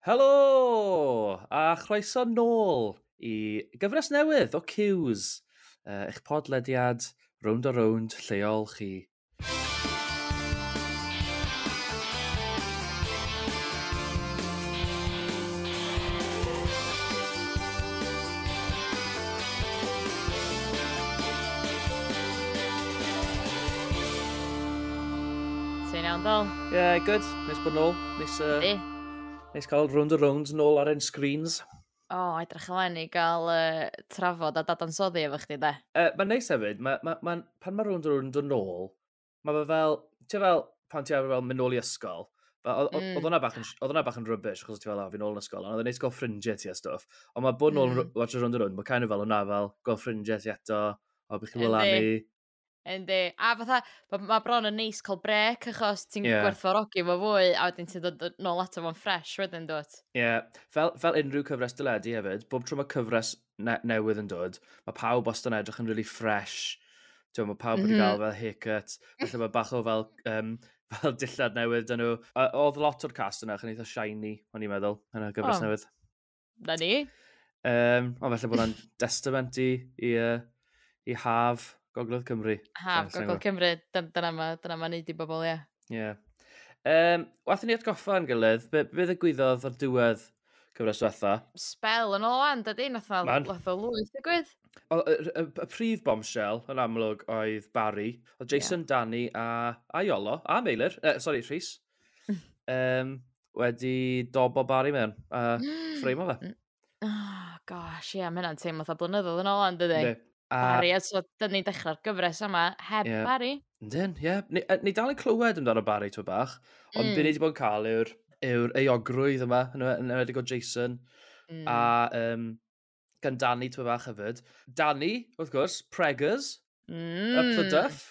Helo! A chroeso nôl i gyfres newydd o Cews, uh, eich podlediad rownd a rownd lleol chi. Ti'n iawn, Dol? Ie, yeah, good. Nes bod nôl. Nes, uh, Di? Nes cael round a round nôl ar ein screens. O, oh, edrych ymlaen i gael uh, trafod a dadansoddi efo chdi, de. Uh, mae'n neis hefyd, ma, ma, ma, pan mae round a round yn nôl, mae fe fel, ti fel, pan ti fel mynd nôl i ysgol, mm. Oedd mm. hwnna bach, oedd bach yn rubbish, achos ti fel, a fi'n ôl yn ysgol, ond oedd e'n neis gael ffrindiau ti a stwff. Ond mae bod nôl mm. watch around a round, mae kind of fel hwnna fel, gael ffrindiau ti eto, o bych chi'n wyl am. Yndi. A fatha, mae ma' bron yn neis cael brec achos ti'n yeah. gwerthfawrogi fo fwy a wedyn ti'n dod nôl ato fo'n ffres wedyn dod. Ie. Yeah. Fel, fel unrhyw cyfres dyledu hefyd, bob tro mae cyfres ne newydd yn dod, mae pawb os yn edrych yn really fresh. Ti'n mae pawb mm -hmm. cael fel haircut, felly mae bach o fel, um, fel dillad newydd dyn nhw. Oedd lot o'r cast yna, chan eitha shiny, o'n i'n meddwl, yn y gyfres oh. newydd. Na ni. Um, ond felly bod o'n testament i, i, uh, i haf Gogledd Cymru. Haf, Gogledd Cymru. Dyna ma, dyna ma neud i bobl, ie. Ie. Um, Wathyn ni atgoffa yn gilydd, be, be ddigwyddodd ar diwedd cyfres diwetha? Spel yn ôl an, dydy, nath o lwyth digwydd. O, y, y, y prif bombshell yn amlwg oedd Barry, o Jason, yeah. Danny a, a Iolo, a Meilir, uh, sorry, Rhys, um, wedi dobo Barry mewn a ffreimo fe. Oh, gosh, ie, yeah, mae hynna'n teimlo fatha blynyddoedd yn ôl an, dydy. Ne. A... Bari, a so, dyn ni'n dechrau'r gyfres yma heb yeah. Barry. Dyn, ie. Yeah. Ni, ni dal yn clywed amdano Barry to bach, ond mm. be ni wedi bod yn cael yw'r yw eogrwydd yma, yn enwedig o Jason, mm. a um, gan Danny to bach hefyd. Danny, wrth gwrs, Preggers, mm. y Plyduff.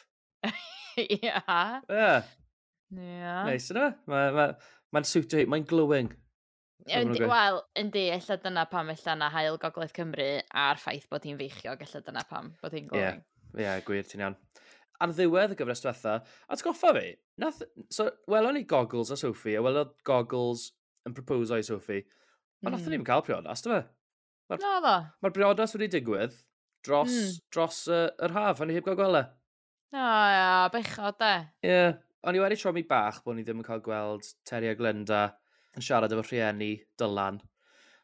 Ia. yeah. Ie. Yeah. Neis, yna? Mae'n ma, ma, ma, ma glowing. Yndi, Wel, yndi, ella dyna pam ella na hael Gogledd Cymru a'r ffaith bod hi'n feichiog, ella dyna pam bod hi'n gloi. Ie, yeah, yeah, gwir, ti'n iawn. Ar ddiwedd y gyfres diwetha, atgoffa fi, nath, so, welon ni Goggles a Sophie, a welodd Goggles yn proposo i Sophie, ond mm. nath ni'n hmm. cael priodas, dy fe? Mae'r no, no. ma briodas wedi digwydd dros, mm. dros uh, yr haf, a i heb gael gweld e. O, ia, bechod e. Ie, yeah. o'n i wedi tro mi bach bod ni ddim yn cael gweld Terry a Glenda yn siarad efo rhieni dylan.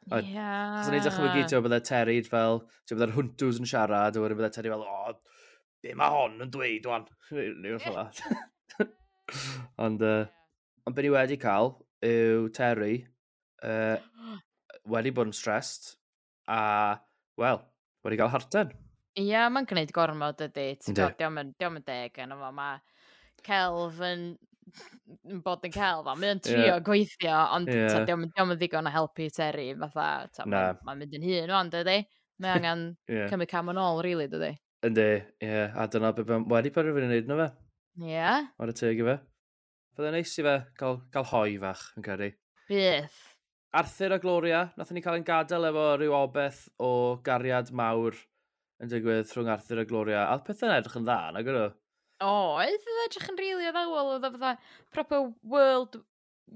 Ie. Yeah. Os o'n i'n dychmygu, ti'n byddai Terry fel, ti'n byddai'r hwntws yn siarad, a wedyn byddai Terry fel, o, be mae hon yn dweud, wan. Rwy'n fel Ond, uh, ond be ni wedi cael yw Terry uh, wedi bod yn stressed, a, wel, wedi cael harten. Ie, yeah, mae'n gwneud gormod ydy. Ti'n gwybod, diolch yn deg yn yma. Mae celf yn yn bod yn cael fa. Mae'n trio yeah. gweithio, ond yeah. diolch yn ddigon o helpu Terry, fatha, ta, na. mae'n mynd yn hun o'n, dydy? Mae angen yeah. cymryd cam yn ôl, really, dydy? Yndi, ie, yeah. a dyna beth mae'n wedi penderfynu wneud nhw fe. Ie. Yeah. Mae'r teg i fe. Fydde neis i fe gael, gael hoi fach, yn credu. Byth. Arthur a Gloria, nath ni cael ein gadael efo rhyw obeth o gariad mawr yn digwydd rhwng Arthur a Gloria. A pethau'n edrych yn dda, na gyda? Oedd, oedd edrych yn rili addawol, oedd o fatha proper world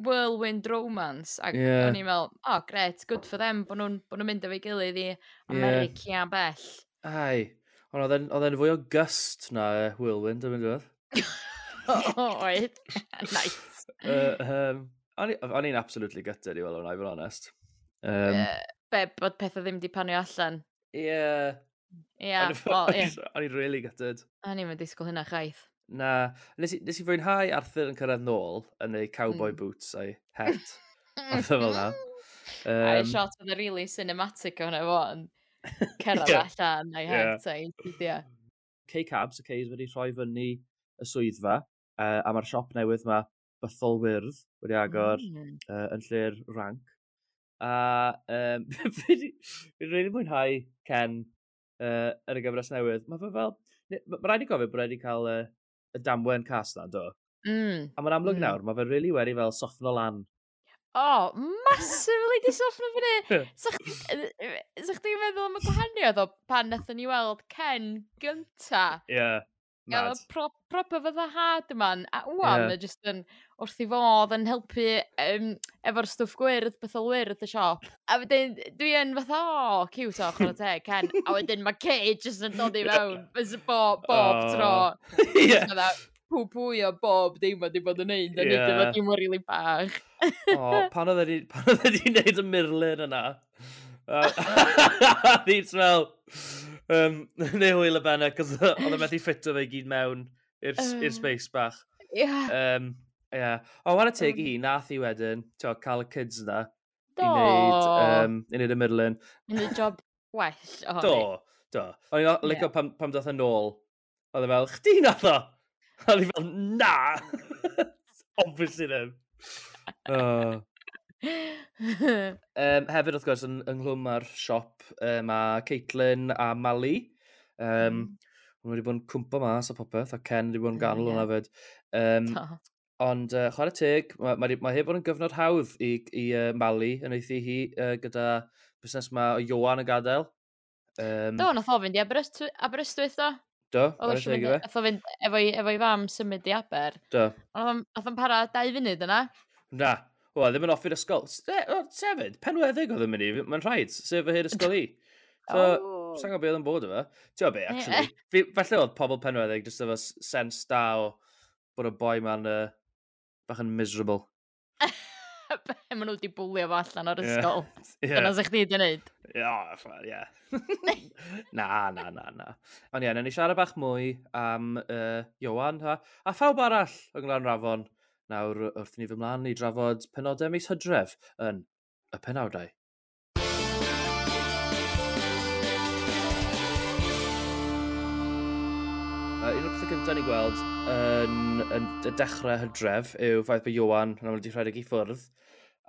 whirlwind romance. Ac yeah. o'n i'n meddwl, o oh gret, good for them, bod nhw'n bo nhw mynd efo'i gilydd i America yeah. bell. Ai, ond oedd e'n fwy o gust na uh, whirlwind yn mynd i. Oedd, nice. Uh, um, o'n i'n absolutely gutted i weld hwnna, i fod honest. Um, yeah. Be, bod pethau ddim di panio allan. Ie, yeah. Ia, wel, ie. O'n i'n really gutted. O'n i'n mynd disgwyl hynna chwaith. Na, nes i, nes i fwynhau Arthur yn cyrraedd nôl yn ei cowboy mm. boots a'i het. Oedd e fel na. Um, a'i shot oedd y really cinematic o'n efo yn cerdded yeah. allan a'i het a'i studio. K-Cabs, y okay, wedi rhoi fyny y swyddfa, uh, a mae'r siop newydd mae Bythol Wyrdd wedi agor mm. uh, yn lle'r rank. A um, fi wedi mwynhau Ken uh, yn y gyfres newydd, mae fe fel... Mae rhaid i gofio bod wedi cael uh, y damwen cast na, do. Mm. A mae'n amlwg mm. nawr, mae fe'n really wedi fel soffno lan. Oh, massively di soffno fyny! Sa chdi'n meddwl am y gwahaniaeth o pan nathon ni weld Ken gynta? Ie. Yeah. Mad. Oedd pro, proper fydda hard yma'n, a wwan, yeah. jyst yn, wrth i fodd yn helpu um, efo'r stwff gwyrdd, bethol wyrdd y siop. A wedyn, dwi yn fatha, o, oh, o, chwrdd te, Ken. A wedyn mae Kate jyst yn dod i fewn, fes bob, bob oh. tro. yeah. Pw pwy o bob dim wedi bod yn neud, a yeah. nid efo dim o'r rili bach. o, pan oedd wedi e neud y mirlun yna? Uh, Ddim smel. Um, neu hwyl y bennau, cos oedd y e methu ffito fe i gyd mewn i'r uh, space bach. Ie. Yeah. Um, yeah. O, wan y teg i hi, nath i wedyn, tio, cael y kids yna. Do. I wneud, um, i wneud y Midland. I wneud job well ohoni. Do, do. O'n i'n licio yeah. pam, pam doth yn e ôl. Oedd e fel, chdi nath o? Oedd e fel, na! Mm. Obviously ddim. Oh. um, hefyd, wrth gwrs, yn, ynghlwm ar siop uh, mae Caitlin a Mali. Um, Hwn hmm. wedi bod yn cwmpa mas a popeth, a Ken wedi bod yn ganol hwnna fyd. Um, ond uh, chwarae teg, mae ma, ma heb bod yn gyfnod hawdd i, i uh, Mali yn eithi hi uh, gyda busnes ma o Johan y gadael. Um, do, nath o fynd i Aberystwyth do? Do, chwarae teg i fe. Nath o fynd efo'i efo fam symud i Aber. Do. Ond nath o'n para dau funud yna. Na, O, ddim yn offi'r ysgol. Sefyd, e, penweddig oedd yn mynd i, mae'n rhaid, sef y hyn ysgol i. So, oh. sa'n gwybod beth oedd yn bod efo. Ti'n gwybod be, actually, fi, falle oedd pobl penweddig jyst efo sens da o bod y boi ma'n uh, bach yn miserable. Be, maen nhw wedi bwlio fo allan o'r ysgol. Yeah. yeah. Dyna sy'ch di wedi wneud. Ie, ie. Na, na, na, na. Ond ie, yeah, ni siarad bach mwy am uh, Iowan, ha? A phawb arall yng Nglan Rafon. Nawr wrth ni fy mlaen i drafod penodau mis hydref yn y penawdau. Uh, un o'r pethau cyntaf ni gweld yn, yn, yn dechrau hydref yw ffaith bod Iwan yn amlwg wedi rhedeg i ffwrdd.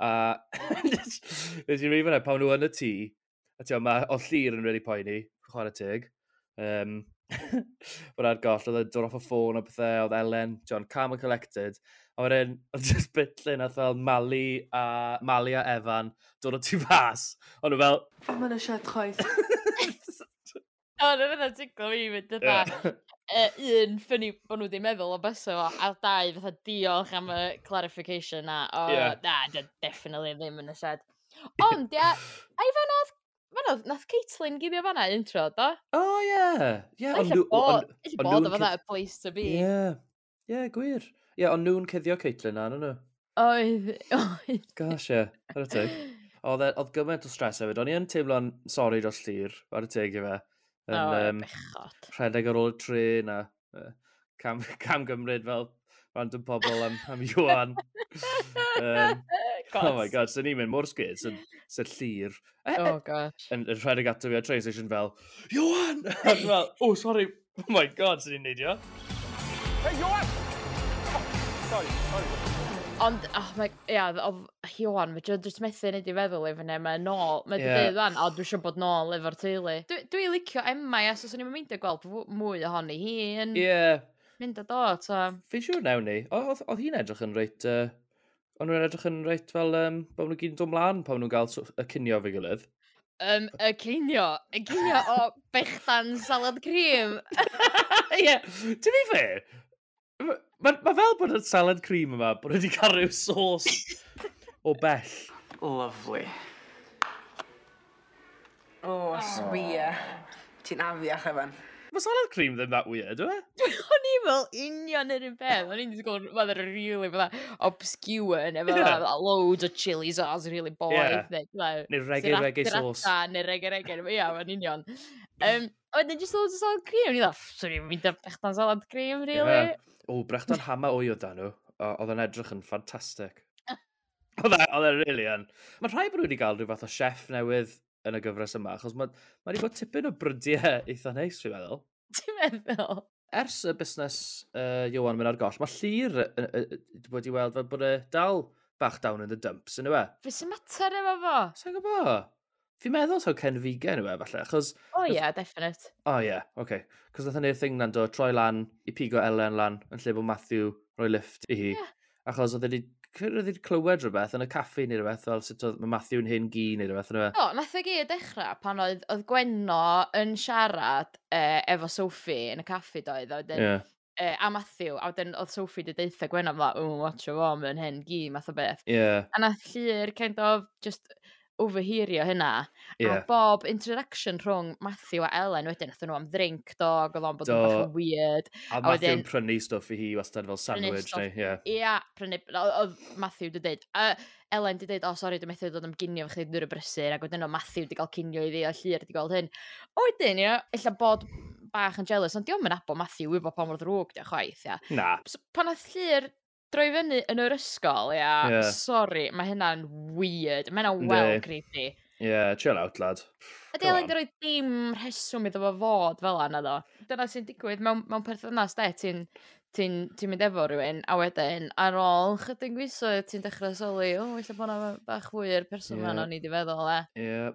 A nes i'n rhywun yna, pawn nhw yn y tŷ, a ti'n mae o llir yn really poeni, chwarae teg. Um, Fyna'r goll, oedd e dod off y ffôn o bethau, oedd Elen, John, calm and collected. A wedyn, oedd just bit lle nath fel Mali a, Mali a Evan dod o tu fas. Ond fel... Mae'n eisiau troes. O, na fyna tiglo fi fynd yna. Un, ffynnu bod nhw wedi meddwl o bysau fo, a dau, fatha diolch am y clarification na. O, yeah. na, definitely ddim yn y siad. Ond, ia, a i fan oedd nath Caitlin gyddio fanna intro, do? O, ie. Ie, ond... Eisiau bod o fanna a place to be. Ie, yeah. ie, yeah, gwir. Ie, ond nhw'n cuddio Caitlin na, nhw? Oedd, oedd. Gosh, ie. Ar y teg. Oedd, e- oedd gymaint o stres hefyd. O'n i yn teimlo'n sori dros llir, ar y teg i fe. Yn O, yym, bechod. rhedeg ar ôl y tre na. yy, Cam, cam Gymryd fel random pobl am, am Iwan. um, oh my god, sy'n ni'n mynd mor sgyd, sy'n sy llir. E, e, Oh, gosh. yn, yn rhedeg ato fi a train station fel, Iwan! A dwi fel, oh, sorry, oh my god, sy'n ni'n neidio. Hey, Iwan! Ond, oh my, ia, hi o'n, mae jyst methu nid i feddwl i fyny, mae nôl, mae yeah. dweud fan, o, dwi eisiau bod nôl efo'r teulu. Dwi, dwi licio Emma, ia, so swn i'n mynd i gweld mwy ohoni hi yn Ie. yeah. mynd a do, so... Fi'n siŵr nawn ni, oedd hi'n edrych yn reit, uh, o'n nhw'n edrych yn reit fel, um, bod nhw gyd yn dod mlaen pan nhw'n gael y cynio fi gilydd. Um, y cinio. Y cinio o bechdan salad cream. Ie, To be fair, Mae ma fel bod y salad cream yma, bod wedi cael rhyw sos o bell. Lovely. O, oh, sbia. Ti'n afiach, Evan. Mae salad cream ddim that weird, yw e? O'n i fel union yr un peth. O'n i'n disgwyl fydda really fydda obscure neu fydda yeah. loads o chili sauce really boeth. Yeah. Neu, neu reggae reggae sauce. Neu reggae reggae. Ia, mae'n union. Um, Wedyn just loads o salad cream. O'n Ni dda, sori, mynd â brechdan salad cream, really. Yeah. O, brechdan hama o'i o dan nhw. Oedd yn edrych yn ffantastig. Oedd e, oedd e, really yn. Mae rhai bod nhw wedi cael rhyw fath o chef newydd yn y gyfres yma, achos mae ma wedi bod tipyn o brydiau eitha neis, fi'n meddwl. Ti'n meddwl? Ers y busnes uh, Iwan mynd ar goll, mae llir uh, wedi weld fel bod e dal bach down in the dumps, yn yw e? Fe sy'n mater efo fo? Sa'n gwybod? Fi'n meddwl taw Ken Figan yw e, falle, achos... O oh, ie, yeah, definite. O oh, ie, yeah, oce. Okay. Cos nath hynny'r thing na'n dod troi lan i pigo Ellen lan, yn lle bod Matthew roi lift i hi. Yeah. Achos oedd wedi cyrraedd i'r clywed rhywbeth yn y caffi neu rhywbeth fel sut oedd Matthew yn hyn gi neu rhywbeth yna. No, nath o gyd dechrau pan oedd, oedd Gwenno yn siarad e, efo Sophie yn y caffi doedd. A, wedyn, yeah. e, a Matthew, a wedyn oedd Sophie di deitha Gwenno fel, ww, watch o fo, mae'n hyn gi, math o beth. Yeah. A nath llir kind of just overheario hynna. Yeah. A bob interaction rhwng Matthew a Ellen wedyn, nath nhw am drink dog, oedd o'n bod yn bach yn weird. A, a Matthew yn prynu stwff i hi wastad fel sandwich. Neu, yeah. Ia, prynu, oedd Matthew di dweud. Uh, Ellen di dweud, o oh, sori, dwi'n methu dod am ginio fe chdi dwi'n brysur, ac wedyn o Matthew di gael cinio i ddi, a llir di gweld hyn. O wedyn, ia, illa bod bach yn jealous, ond diolch yn abo Matthew, wybo pa mor ddrwg diolch chwaith, ia. Na. So, pan oedd llir droi fyny yn yr ysgol, ia, yeah. sori, mae hynna'n weird. Mae hynna'n well creepy. Ie, yeah, chill out, lad. Ydy Elen di roi dim rheswm iddo fo fod fel yna, ddo. Dyna sy'n digwydd mewn, mewn perthynas, de, ti'n ti'n ti mynd efo rhywun, a wedyn ar ôl chydig fisoedd ti'n dechrau sylwi, o, oh, illa bod yna bach fwy i'r person yeah. fan o'n i di feddwl, e. Ie. Yeah.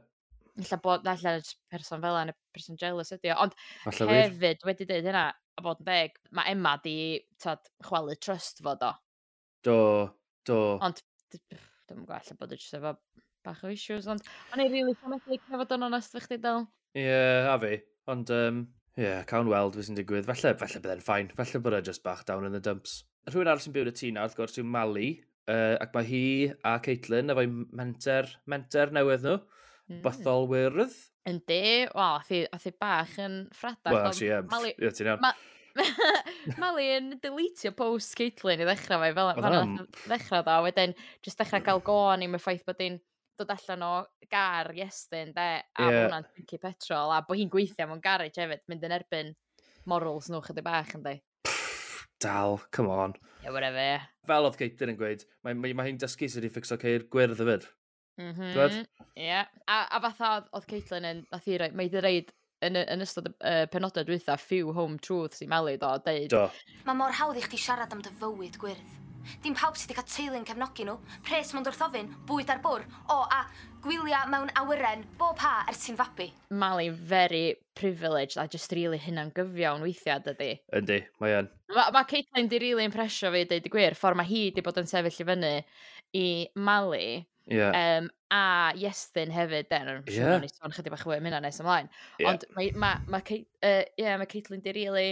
Illa bod, illa person fel yna, person jealous ydi o, ond Alla hefyd wedi dweud hynna, a bod yn deg, mae Emma di, tad, chwalu trust fod o. Do, do. Ond, dwi'n gwybod allan bod e jyst efo bach o issues, ond o'n i'n rili ffomedig na fod yn onest fe chdi dal. Ie, a fi. Ond, um, ie, yeah, cawn weld beth sy'n digwydd. Falle, falle byddai'n ffain. Falle bod e just bach down in the dumps. Rhywun arall sy'n byw yn y tŷ nawr, wrth gwrs, yw Mali. Uh, ac mae hi a Caitlin efo'i menter, menter newydd nhw. Mm. Bythol wyrdd. Yndi, Wel, wow, oedd hi bach yn ffradach. Wel, si, ie, ti'n iawn. Mali yn deletio post Caitlyn i ddechrau fe, fel yna ddechrau dda, wedyn jyst dechrau cael gôn i'm y ffaith bod hi'n dod allan o gar iestyn, de, a yeah. hwnna'n tinci petrol, a bod hi'n gweithio mewn garage hefyd, mynd yn erbyn morals nhw chydig bach, ynddi. Dal, come on. Yeah, whatever. Fel oedd Caitlyn yn gweud, mae, mae, mae hi'n dysgu sydd wedi ffixo ceir gwyrdd yfyd. Mhm. Mm Ie. Yeah. A, a fatha oedd Caitlyn yn, nath i roi, mae wedi reid yn, yn ystod y uh, penodau dwytha, few home truths i Meli do, deud. Do. Mae mor hawdd i chdi siarad am dy fywyd gwyrdd. Dim pawb sydd wedi cael teulu'n cefnogi nhw, pres mewn dwrthofyn, bwyd ar bwr, o a gwylia mewn awyren, bob ha ers ti'n fabi. Mali, very privileged a just really hynna'n gyfiawn weithiau dydy. Yndi, mae yn. Mae ma Caitlin di really impresio fi, deud y gwir, ffordd mae hi di bod yn sefyll i fyny i Mali Yeah. Um, a Iestyn hefyd, den, yn siŵr yeah. o'n i sôn chydig bach fwy am hynna nes ymlaen. Yeah. Ond mae, ma, ma, Kate, uh, yeah, mae Caitlin di really...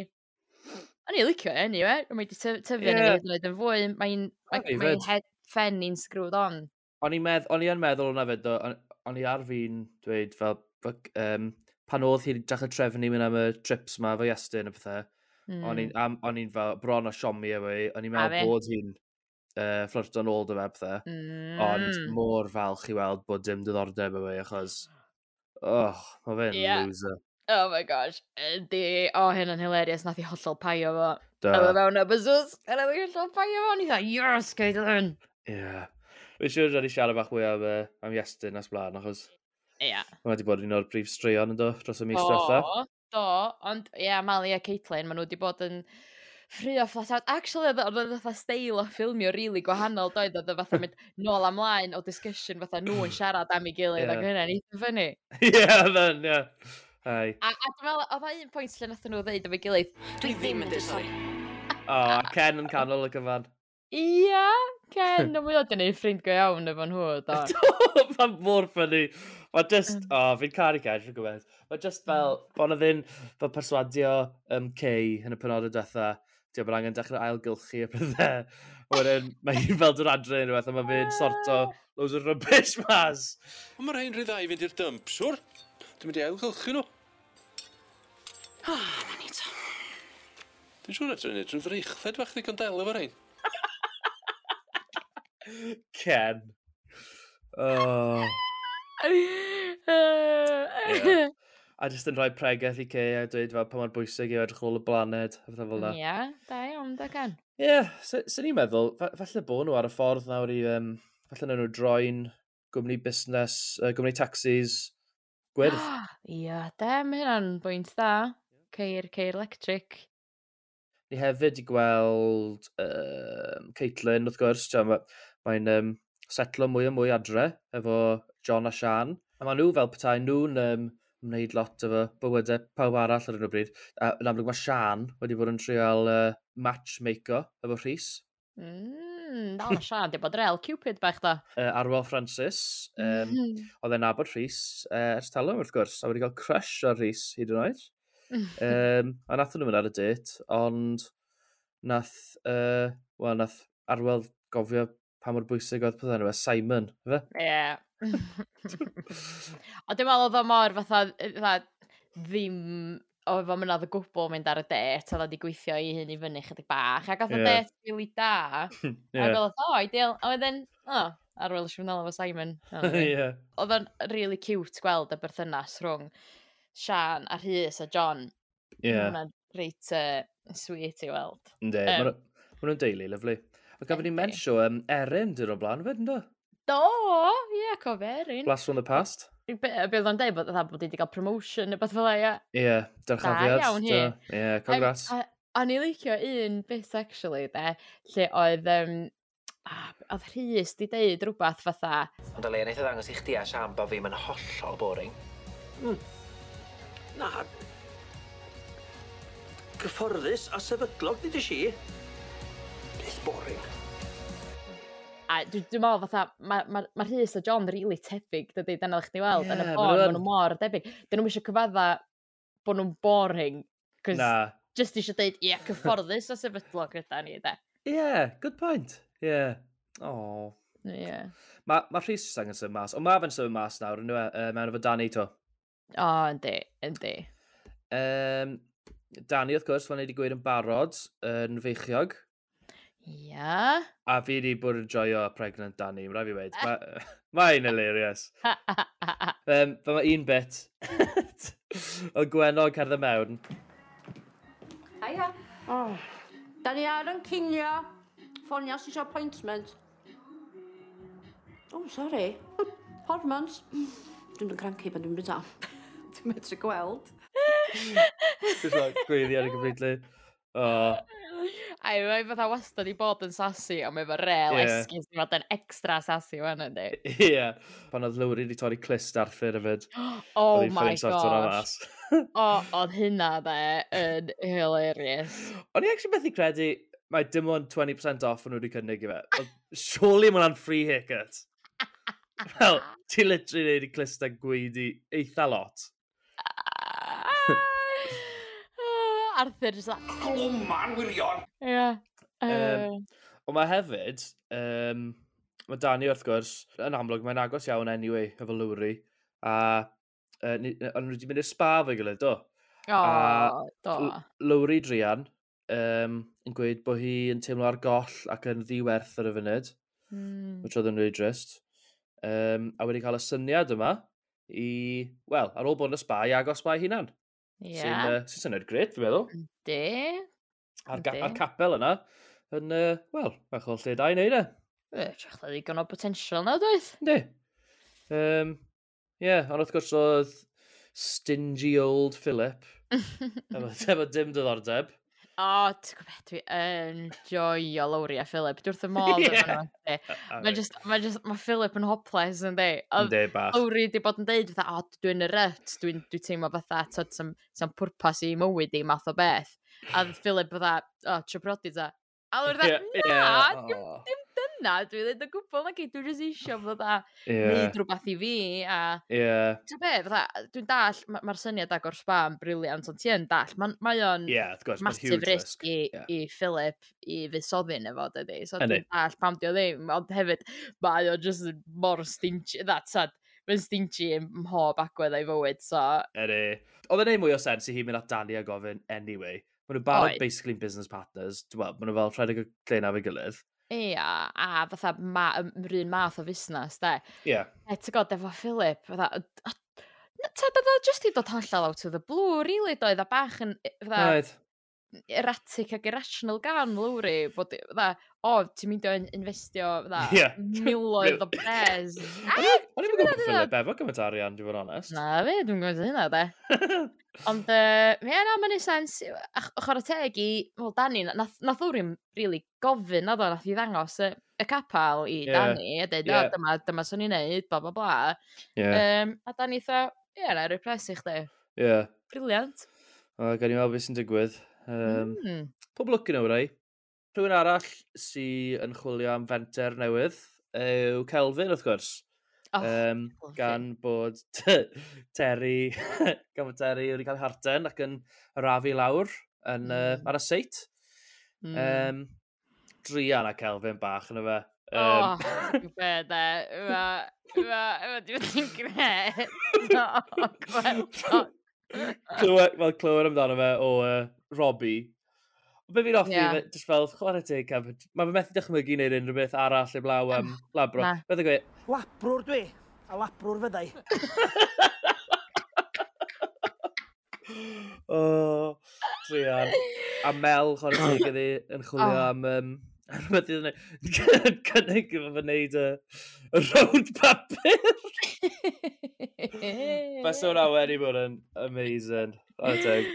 O'n i licio enw, anyway. Mae wedi tyfu yeah. yn yn fwy. Mae'n mae head fen ni'n screwed on. O'n i'n medd, on i yn meddwl hwnna fyd, o'n i ar fi'n dweud fel, um, pan oedd hi'n dach y trefnu mynd am y trips ma fo Iestyn a pethau, mm. o'n i'n fel bron o siomi efo ewe, o'n i'n meddwl bod hi'n uh, fflirto'n ôl dy fe the, mm. ond mor falch i weld bod dim diddordeb efo yma, achos, oh, mae fe'n yeah. loser. Oh my gosh, ydy, o oh, hyn yn hilarious, nath i hollol paio fo. Da. A mewn bysws, a nath i hollol paio fo, ni dda, yes, gael yn. Ie. Yeah. Fe siwr rhaid i siarad bach mwy am, uh, am Iestyn as blaen, achos... Ie. Yeah. Mae wedi bod un o'r brif straeon yn do, dros y mis diwetha. Do, ond ie, yeah, Mali a Caitlin, maen nhw wedi bod yn... In ffrio flat out. Actually, oedd oedd fatha steil o ffilmio rili really gwahanol doedd, oedd fatha mynd nôl amlaen o discussion fatha nhw yn siarad am ei gilydd yeah. ac hynny'n eitha fyny. Ie, oedd yn, ie. Hai. A, a dwi'n meddwl, oedd un pwynt lle nath nhw ddeud am ei gilydd. Dwi ddim yn dysgu. O, a Ken yn canol y gyfan. Ia, Ken, no mwy o dyn ni'n ffrind go iawn efo nhw. Do, Mae'n mor ffynnu. Mae just, o, oh, fi'n caru Ken, rhywbeth. Mae just fel, mm. bod na ddyn, fel perswadio um, Kay yn y penodau diwetha diolch bod angen dechrau ailgylchu y pethau. Wedyn, mae hi'n fel dod adre yn rhywbeth, a mae fe'n sorto ah. loads o rubbish mas. Ond mae rhain rhyddai i fynd i'r dump, siwr? Dwi'n mynd i ailgylchu nhw. O, na ni to. Dwi'n siŵr edrych yn edrych yn freichfed fach ddigon del efo rhain. Ken. Oh. yeah a jyst yn rhoi pregeth i Kea a dweud fel pa mor bwysig i edrych ôl y blaned a fatha fel na. Ie, yeah, da iawn, da gan. Ie, yeah, sy'n so, ni'n meddwl, falle bod nhw ar y ffordd nawr i, um, falle nhw droi'n gwmni busnes, uh, gwmni taxis, gwyrdd. Ie, da, mae hynna'n bwynt da. Ceir, ceir electric. Ni hefyd i gweld um, Caitlin, wrth gwrs, mae'n mae um, setlo mwy a mwy adre efo John a Sian. A maen nhw fel petai nhw'n um, wneud lot efo bywydau pawb arall ar hyn o bryd. A yn amlwg mae Sian wedi bod yn trial uh, matchmaker efo Rhys. Mm, na, Sian, di bod rel Cupid bach da. Uh, Arwel Francis, um, oedd e'n nabod Rhys uh, ers talwm wrth gwrs, a wedi cael crush ar Rhys hyd yn oed. um, a nath nhw mynd ar y date, ond nath, uh, well, nath Arwel gofio pa mor bwysig oedd pethau nhw, Simon, fe? Ie. Yeah. o dwi'n meddwl oedd o mor fatha, fatha ddim o efo mynodd y gwbl mynd ar y det, oedd wedi gweithio i hyn i fyny chydig bach, ac oedd y yeah. det really da, yeah. ac oedd o, ideal, a wedyn, o, ar ôl eisiau fynd efo Simon. yeah. Oedd o'n really cute gweld y berthynas rhwng Sian a Rhys a John. Ie. Yeah. Mae'n reit uh, sweet i weld. Ynddi, um, maen nhw'n deulu, lyflu. Ac gafon ni'n mensio um, Erin dyn nhw'n blaen, fyd, ynddo? Do, ie, yeah, cofio, rhywun. Blast from the past. Bydd o'n deud bod fatha bod wedi cael promotion neu beth fel e, ie. Ie, dyrchafiad. Da iawn hi. Ie, congrats. O'n i licio un bit, actually, de, lle oedd um, oedd Rhys di deud rhywbeth fatha... Ond o le, wnaeth o ddangos i chdi a Sian bod fi'n hollol boring. Mm. Na. Cyfforddus a sefydlog, dydw i si. Beth boring. A dwi'n dwi meddwl fatha, mae ma, ma, ma Rhys a John really tebyg, dydy, dyna ddech chi weld, yn yeah, y bôn, maen nhw mor debyg. Dyn nhw eisiau cyfadda bod nhw'n boring, cos nah. just eisiau dweud, ie, yeah, cyfforddus o sefydlog gyda ni, de. Ie, yeah, good point. Ie. Yeah. Oh. Yeah. Mae ma Rhys jyst angen symud mas, ond mae fe'n symud mas nawr, yn uh, e? mewn efo Dani to. O, oh, yndi, yndi. Um, Dani, wrth gwrs, fel ni wedi gweud yn barod, yn feichiog. Ia. A fi wedi bod yn joio pregnant Danny, rhaid fi wedi. Mae'n hilarious. um, fe mae un bit. o Gwenog cerdded mewn. Haia. Oh. Da ni ar yn cinio. Ffonio sy'n appointment. Oh, sorry. Hormons. Dwi'n yn cranky pan dwi'n bydda. dwi'n medru gweld. Dwi'n gweiddi ar y gyfeidlu. Oh. A i mae fatha wastad i bod yn sassy, ond mae efo rel yeah. esgus i fod yn extra sassy wan ynddi. Ie. Yeah. Pan oedd Lowry wedi torri clist Arthur yfyd. Oh my gosh. o, oedd hynna dde yn hilarious. O'n i actually methu credu mae dim ond 20% off o'n nhw wedi cynnig i fe. Surely mae hwnna'n free haircut. Wel, ti literally wedi clist a gweidi eitha lot. Ah! Arthur just like... Oh, Glwman, wirion! Ie. Um, uh. Ond mae hefyd, um, mae Dani wrth gwrs, yn amlwg mae'n agos iawn anyway, efo Lowry. A uh, ni, ond wedi mynd i'r spa fe gilydd, do. O, oh, do. Lowry Drian um, yn gweud bod hi yn teimlo ar goll ac yn ddiwerth ar y funud, mm. which oedd yn really drist. Um, a wedi cael y syniad yma i, wel, ar ôl bod yn y spa, i agos mae hunan. Ie. Yeah. Sy'n sy syniad gret, fi'n meddwl. De. A'r, ga, ar capel yna, yn, uh, wel, bach o lle da i wneud e. Trach da ddigon o potensial na, dweud? Ynddi. Um, yeah, ond wrth gwrs oedd stingy old Philip. efo, efo dim diddordeb. O, ti'n gwybod, dwi yn joio a Philip. Dwi'n wrth y modd yeah. efo nhw. Mae Philip yn hopeless yn di. Ynddi, bach. Lowry di bod yn deud, fatha, o, dwi'n y ryt, dwi'n dwi teimlo fatha, tyd sam, sam pwrpas i mywyd i math o beth. A Philip fatha, o, trio brodi ta. A lawr dda, na, dim hynna, dwi'n dweud, yn gwybod mae gyd, dwi'n just eisiau fod a yeah. neud rhywbeth i fi, a... Yeah. Ti'n be, fatha, dwi'n dall, mae'r ma syniad agor spam briliant, ond ti'n dall, mae ma o'n yeah, course, massive risk i, yeah. i Philip i fusoddi'n efo, dydy, so dwi'n dall pam di o ddim, ond hefyd, mae o'n just mor stingy, that's sad mae'n stingy ym mhob agwedd ei fywyd, so... Eri. Oedd yn ei mwy o sens i hi mynd at Dani a gofyn anyway. Mae nhw barod basically business partners. Well, mae nhw fel rhedeg y lle na fe gilydd. Ia, a fatha ma, rhywun math o fusnes, de. Ia. Yeah. E, ti'n god, efo Philip, fatha, ta, da, da, just i dod hollol out of the blue, really, doedd a bach yn, fatha, right erratic ac irrational gan Lowry, bod, dda, o, oh, ti'n mynd o'n investio, dda, yeah. miloedd o bres. O'n i'n gwybod beth yw'n befo gymaint arian, dwi'n fod onest. Na, fe, dwi'n gwybod hynna, de. Ond, uh, ie, na, mae'n ei sens, ochr y teg i, wel, Dani, nath, nath Lowry'n really gofyn, nad o, nath i ddangos y, y capal i yeah. Dani, a dweud, yeah. dyma, dyma sy'n i'n neud, bla, bla, bla. Yeah. Um, a Dani, dda, ie, yeah, na, rwy'n i chdi. Ie. Yeah. Briliant. Uh, gan i'n meddwl beth sy'n digwydd. Um, mm. Pob lwc yn awrau. Rhywun arall sy'n yn chwilio am fenter newydd yw Kelvin, wrth gwrs. Oh, um, gan bod Terry, gan bod Terry wedi cael harten ac yn rafu lawr yn, mm. uh, ar y seit. Mm. Um, Drian a Kelvin bach yn y fe. Um, oh, be de. Yma, yma, yma, dwi'n gret. No, gweld clywed, uh, fel clywed amdano fe o uh, Robbie. Be fi'n offi, yeah. just fel, chwarae teg, mae fe methu dychmygu wneud unrhyw beth arall heblaw am labro. Beth gwe? Labrwr dwi, a labrwr fyddai. o, oh, trian. A Mel, chwarae teg, yn chwilio am um, A rhywbeth iddyn nhw, cynnig efo fy wneud y, y rownd papur. Bas o'n awen i bod yn amazing. Adeg.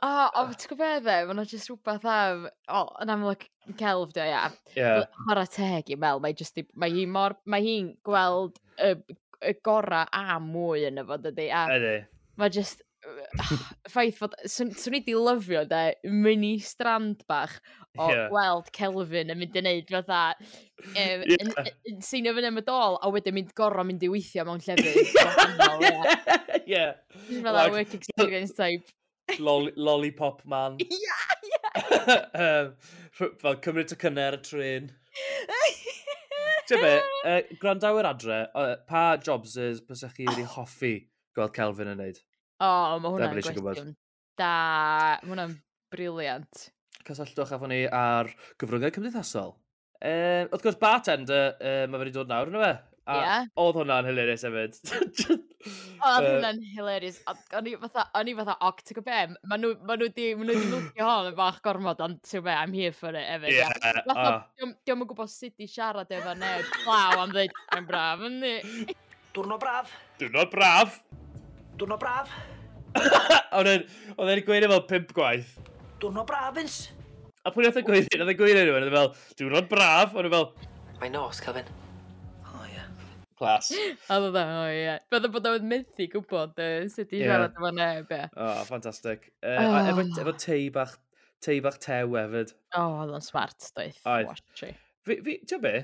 O, o, ti'n gwybod dde, mae'n jyst rhywbeth am, o, yn amlwg celf dio, ia. Yeah. Hora teg i mel, mae just, mae hi mor, mae hi'n gweld y, y gorau a mwy yn y fod ydi. Ydy. Mae jyst, ffaith fod, swn, swn i di lyfio de, mini strand bach o yeah. gweld Kelvin yn mynd i wneud fatha, um, yeah. yn seinio fyny am y dol, a wedyn mynd gorau mynd i weithio mewn llefydd. Ie. yeah. Fatha like, work experience type. Lol lollipop man. Yeah, yeah. um, fel cymryd y cynnar y tren. Ti'n be, uh, grandawyr adre, uh, pa jobs ys bysach chi wedi hoffi gweld Kelvin yn neud? O, mae hwnna'n gwestiwn. Da, mae hwnna'n briliant. Cysylltwch efo ni ar gyfryngau cymdeithasol. Um, wrth gwrs, bartender, uh, um, mae wedi dod nawr, yna fe? A yeah. oedd hwnna'n hilarious hefyd. oedd hwnna'n hilarious. O'n i fatha, o'n i fatha, og, ti'n gwybod be? Maen nhw wedi ma mwlcio hon yn bach gormod, ond ti'n gwybod, I'm here for it hefyd. Ie. yeah. Fatha, oh. diolch yn gwybod sut i siarad efo neb. Glaw am ddweud, I'm braf, ynddi? Diwrnod braf. Diwrnod braf. Dwrno braf? Oedd e'n gweud efo pimp gwaith. Dwrno braf, Vince. A pwy nath e'n gweud hyn? Nath e'n gweud hyn Oedd Oedd fel, diwrnod braf. Oedd fel... Mae nos, Calvin. O, ie. Clas. A oedd o, ie. Oedd bod o'n methu gwybod uh, sut i siarad efo neb, ie. O, oh, ffantastig. Uh, oh. Efo tei bach, tei bach tew hefyd. O, oedd o'n smart, doedd. Oedd. Fi, fi, ti'n be?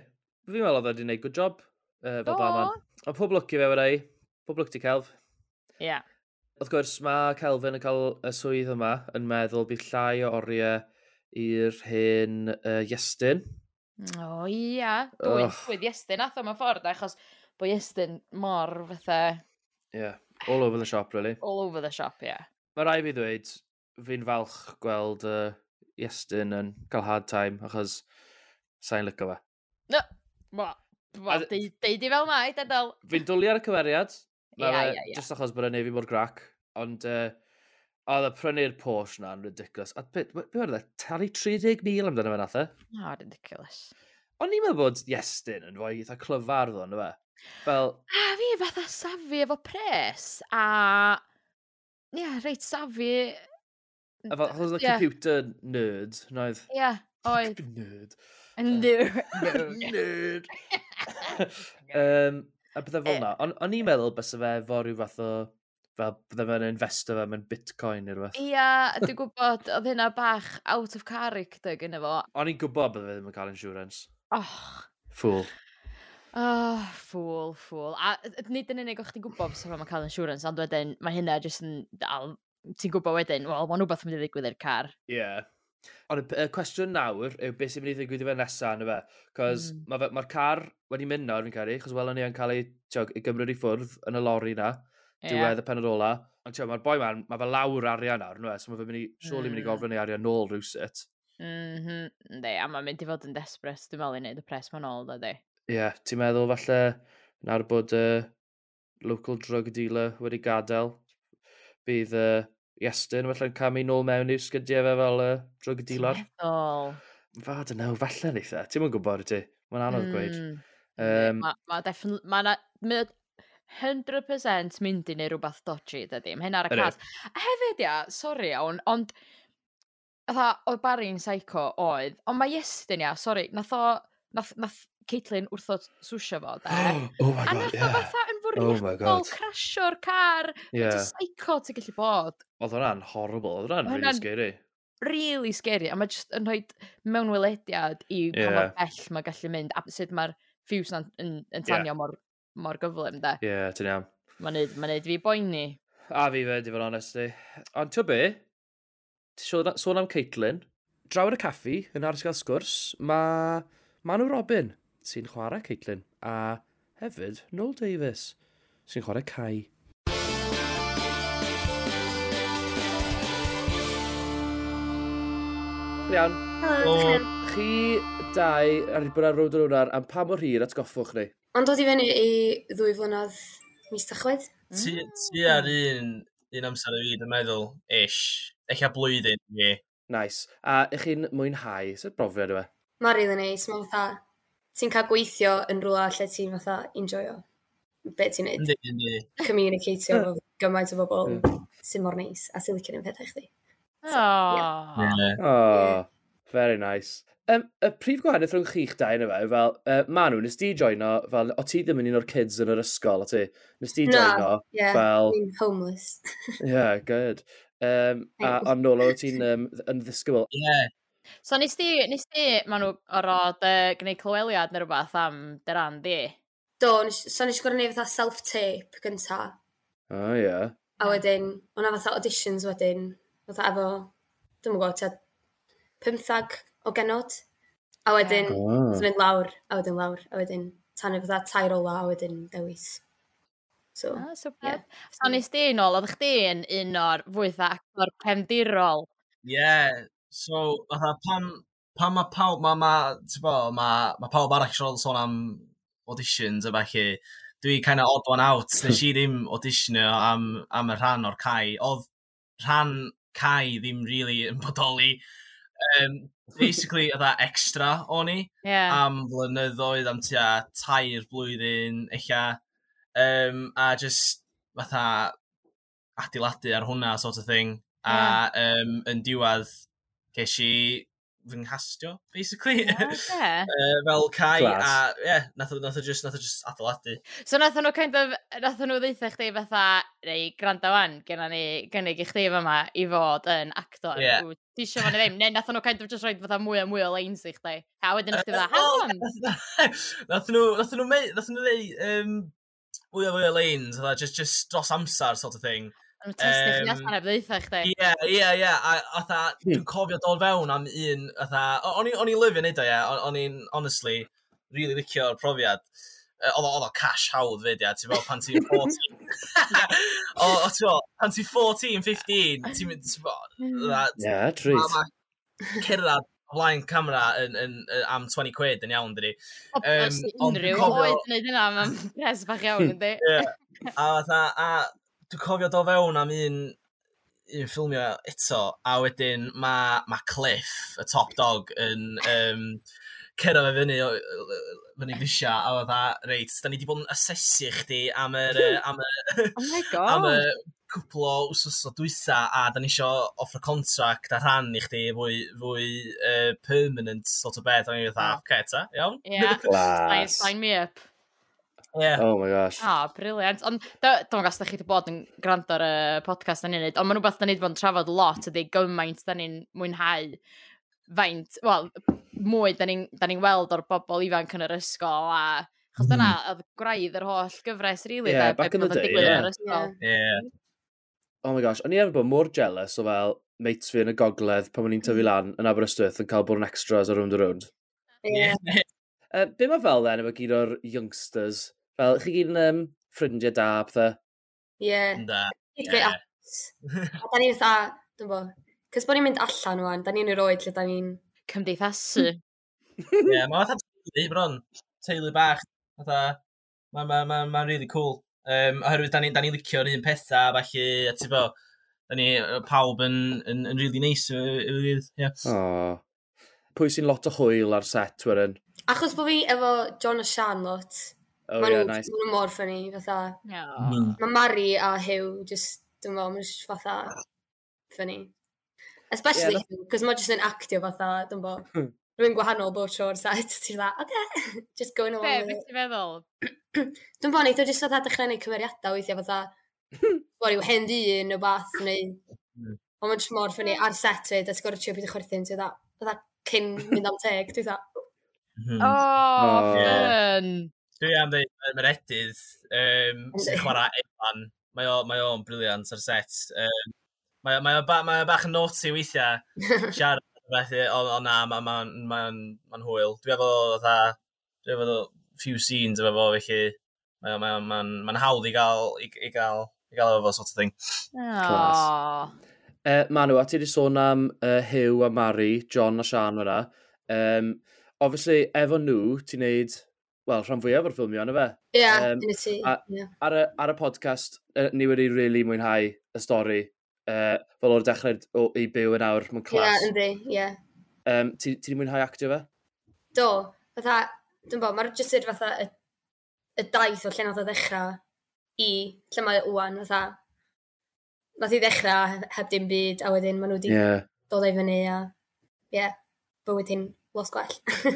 Fi'n meddwl oedd o'n gwneud good job Uh, fel barman. Ond pob lwc i fe wedi. Pob lwc ti, Celf. Ie. Yeah. Wrth gwrs, mae Kelvin yn cael y swydd yma yn meddwl bydd llai o oriau i'r hen uh, Iestyn. O oh, ia, dwi'n oh. swydd Iestyn atho mewn ffordd, achos bod Iestyn mor fatha... Yeah, all over the shop, really. All over the shop, ie. Yeah. Mae rai fi ddweud, fi'n falch gweld uh, Iestyn yn cael hard time, achos sa'n lyco fe. No, ma, ma, deud i fel mai, i dedal. Fi'n dwlu ar y cymeriad, Na, yeah, yeah, yeah. Just achos bod e'n fi mor grac. Ond, uh, oedd y prynu'r Porsche na'n ridiculous. A beth be, be oedd e? Talu 30,000 amdano fe nath e? No, ridiculous. Ond ni'n meddwl bod Iestyn yn fwy eitha clyfar ddo, ynddo fe? Fel... A fi fatha safi efo pres, a... Ie, yeah, reit safu... Efo, oedd y yeah. computer nerd, noedd? Ie, yeah, oedd. Nerd. Nerd. Nerd. um, A bydde fel na. O'n i'n meddwl bys fe fo rhyw fath o... Fel bydde fe'n investor fe mewn bitcoin neu rhywbeth. Ia, dwi'n gwybod, oedd hynna bach out of character gyda fo. O'n i'n gwybod bydde fe ddim yn cael insurance. Och. Fool. Oh, ffwl, ffwl. A nid yn unig o'ch ti'n gwybod bys mae'n cael insurance, ond wedyn mae hynna jyst yn dal... Ti'n gwybod wedyn, wel, mae'n rhywbeth yn mynd i ddigwydd i'r car. Ie. Yeah. Ond y, y cwestiwn nawr yw beth sy'n mynd i ddigwydd i fe nesaf, yna fe. Cos mm. mae'r ma car wedi mynd nawr, fi'n caru, chos welon ni yn cael ei, tiog, ei gymryd i ffwrdd yn y lori na, yeah. diwedd y penod ola. Ond tiog, mae'r boi man, mae fe lawr arian nawr, yna e? so mae fe mynd i, surely mynd i hmm. gofyn ei arian nôl rhywsit. Mm -hmm. A mae'n mynd i fod yn desbrys, dwi'n meddwl i wneud y pres ma'n ôl, da. Ie, yeah, ti'n meddwl falle nawr bod y uh, local drug dealer wedi gadael, bydd uh, Iestyn, felly'n camu nôl mewn i'w sgydiau fe fel uh, drwy gydilar. Meddwl. Fa, dyn nhw, falle neitha. Ti'n mwyn gwybod ti. Mae'n anodd mm. gweud. Hmm. Um, mae ma definitely... Ma na, 100% mynd i neu rhywbeth dodgy, dydy. Mae hyn ar y cas. A hefyd, ia, sori iawn, ond... Atha, oedd Barry'n psycho oedd, ond mae Iestyn, ia, sori, nath o... Nath, nath Caitlin wrthod swsio fo, de. Oh, oh my god, yeah. A nath o fatha Oh my oh, god. crasio'r car. Yeah. Mae'n psycho ti'n gallu bod. Oedd hwnna'n horrible. Oedd hwnna'n really scary. Really scary. A mae jyst yn rhoi mewn welediad i yeah. pa mor bell mae gallu mynd. A sut mae'r ffiws yn, yn, yn tanio yeah. mor, mor gyflym, da. Ie, yeah, ti'n iawn. Mae'n neud, ma neud fi boeni. A fi fe, di fod honest i. Ond ti'n be, ti'n sôn am Caitlin, draw yn y caffi yn aros gael sgwrs, mae Manu Robin sy'n chwarae Caitlin a hefyd Noel Davis sy'n chwarae cae. Iawn. Helo. Chi dau ar i bod ar road yr hwnnar, am pa mor hir atgoffwch ni? Ond dod i fyny i ddwy flynedd mis tachwedd. Ti ti ar un, un amser o fi, dwi'n meddwl, ish. Eich a blwyddyn i. Nice. A ych chi'n mwynhau? Sut brofiad yw e? Mae'n rili neis. Mae'n fatha, ti'n cael gweithio yn rhywle lle ti'n fatha enjoyo be ti'n neud. Yndi, yndi. Communicatio efo gymaint o bobl mm. sy'n mor neis a sy'n licio'n pethau chdi. So, yeah. yeah. Oh, very nice. Um, y prif gwahaniaeth rhwng chi'ch dau yna fe, fel, uh, Manu, nes di joino, fel, o ti ddim yn un o'r kids yn yr ysgol, o ti? Nes di joino, no, yeah, fel... I'm homeless. yeah, good. Um, a, ond nôl Nolo, ti'n um, yn ddisgybl. Yeah. So nes di, nes di, maen nhw orod uh, gwneud clyweliad neu rhywbeth am dy ran di? Do nes, so nes i gor'o' neu' fatha self tape gynta. O ie. A wedyn o'na fatha auditions wedyn fatha efo dwi'n yn gw'o' tua pymthag o genod a wedyn... oh. ...ti mynd lawr a wedyn lawr a wedyn tanlu fatha tair ola a wedyn dewis. So ie. O superb. So nes di nôl oedd chdi yn un o'r fwyth actor cefndirol. Ie so fatha pan pan mae pawb mae ma' ma' t'bo' ma' ma' pawb arall sôn am auditions a falle, dwi kind of odd one out. Nes i ddim auditionio am, am y rhan o'r cae. Oedd rhan cae ddim really yn bodoli. Um, basically, oedd e extra o'n i yeah. am flynyddoedd, am tua tair blwyddyn, eich um, a just fatha adeiladu ar hwnna sort of thing. A yeah. um, yn diwedd, ges i fy nghastio, basically. Yeah, uh, fel Kai, Class. a yeah, nath, nath, just, nath just adeiladu. So nath nhw kind of, nath nhw ddeitha chdi fatha, neu granda wan, genna ni gynnig i chdi fyma i fod yn actor. Yeah. Ww, ti eisiau fan i ddim, neu nath nhw kind of just roed fatha mwy a mwy o leins i chdi. A wedyn chdi fatha, hang on! Nath nhw, nath nhw, nath nhw, nath nhw, nath nhw, nath nhw, nath nhw, nath nhw, nath nhw, nath nhw, nath nhw, nath Am testio chdi allan ar ddeitha chdi. Ie, ie, ie. A atha, dwi'n hmm. cofio dod fewn am un, atha, o'n i'n lyfio neud o, ie. O'n i'n, honestly, really licio'r profiad. Oedd o cash hawdd fyd, ie. ti'n fel pan ti'n 14. o, o ti'n fel, pan ti'n 14, 15, ti'n mynd, ti'n fel, Ie, trwyth. Cerdded flaen camera yn, yn, yn, am 20 quid yn iawn, dydi. O, um, unrhyw oed yn gwneud hynna, mae'n pres bach iawn, ynddi. Ie, a, a, dwi'n cofio do fewn am un un ffilmio eto a wedyn mae ma' Cliff y top dog yn um, cyrra fe fyny fyny fisia a oedd a reit, da ni wedi bod yn asesu chdi am yr am y, oh am y cwpl o wsos o dwytha a da ni isio offer contract a rhan i chdi fwy, fwy uh, permanent sort of beth, a ni fatha, yeah. okay, ta, iawn? Yeah, sign me up. Yeah. Oh my gosh. Ah, briliant. Ond, dwi'n gwybod os da chi wedi bod yn gwrando ar y podcast da ni'n neud, ond maen rhywbeth da ni wedi bod yn trafod lot ydy gymaint da ni'n mwynhau faint, wel, mwy da ni'n ni weld o'r bobl ifanc yn yr ysgol a Chos dyna mm. oedd gwraidd yr holl gyfres, really, yeah, de, back in the day, yeah. yeah. yeah. Oh my gosh, o'n i efo bod mor jealous o fel mates fi yn y gogledd pan o'n i'n tyfu hmm. lan yn Aberystwyth yn cael bod yn extras ar round the round. Yeah. uh, be mae fel then efo gyd o'r youngsters Fel, chi gyd yn um, ffrindiau da, pethau. Ie. Da. Ie. A da ni'n fatha, dwi'n bo, cys bod ni'n mynd allan wan, da ni'n yr oed lle da ni'n... Cymdeithasu. Hmm. Ie, mae fatha teulu bron, teulu bach, fatha, mae'n ma, ma, ma really cool. Um, oherwydd, da ni'n ni licio'r un pethau, falle, a ti bo, da ni pawb yn, yn, yn really nice, yw yeah. Oh. Pwy sy'n lot o hwyl ar set, wedyn? Achos bod fi efo John a Sian lot, Oh, ma yeah, nhw, nice. Ma mor ffynnu, fatha. No. Mm. Mae Mari a Hugh, just, dwi'n fawr, mae'n just fatha ffynnu. Especially yeah, Hugh, cos mae just yn actio fatha, dwi'n fawr. Hmm. Rwy'n gwahanol bob tro'r set, ti'n dda, oce, just going along with beth ti'n feddwl? dwi'n fawr, neithio just fatha dechrau neud cymeriadau weithiau fatha, fawr yw hen ddyn o bath, neu... Hmm. Ond mae'n just mor ffynnu, ar set fyd, a ti'n gorau trio byd y chwerthin, ti'n dda, fatha cyn mynd am teg, ti'n dda. O, fun! Dwi am ddeud Meredydd, um, sy'n chwarae Evan, Mae o'n mae o'n briliant ar set. Um, mae mae o'n ba, mae o bach yn naughty weithiau. Siarad o'n beth, ond on, na, mae'n ma, ma, ma, ma hwyl. Dwi efo dda, dwi efo few scenes efo fo, felly mae'n ma, ma, ma, ma hawdd i gael, i, i gael, i gael efo fo, sort of thing. Aww. Uh, Manu, a ti wedi sôn am uh, Hugh a Mary, John a Sian o'na. Um, obviously, efo nhw, ti'n neud wel, rhan fwyaf o'r ffilmio, yna fe? Ie, yeah, um, ti. Yeah. Ar, y, ar y podcast, uh, ni wedi rili really mwynhau y stori. Uh, fel o'r dechrau o, i byw yn awr, mewn clas. Ie, yeah, ynddi, ie. Yeah. Um, ti ti wedi mwynhau actio fe? Do, fatha, dwi'n bod, mae'r jyst yr fatha y, y daith o lle nath o ddechrau i lle mae wwan, fatha, nath i ddechrau heb dim byd, a wedyn maen nhw wedi yeah. dod ei fyny, a ie, yeah, bywyd hi'n los gwell.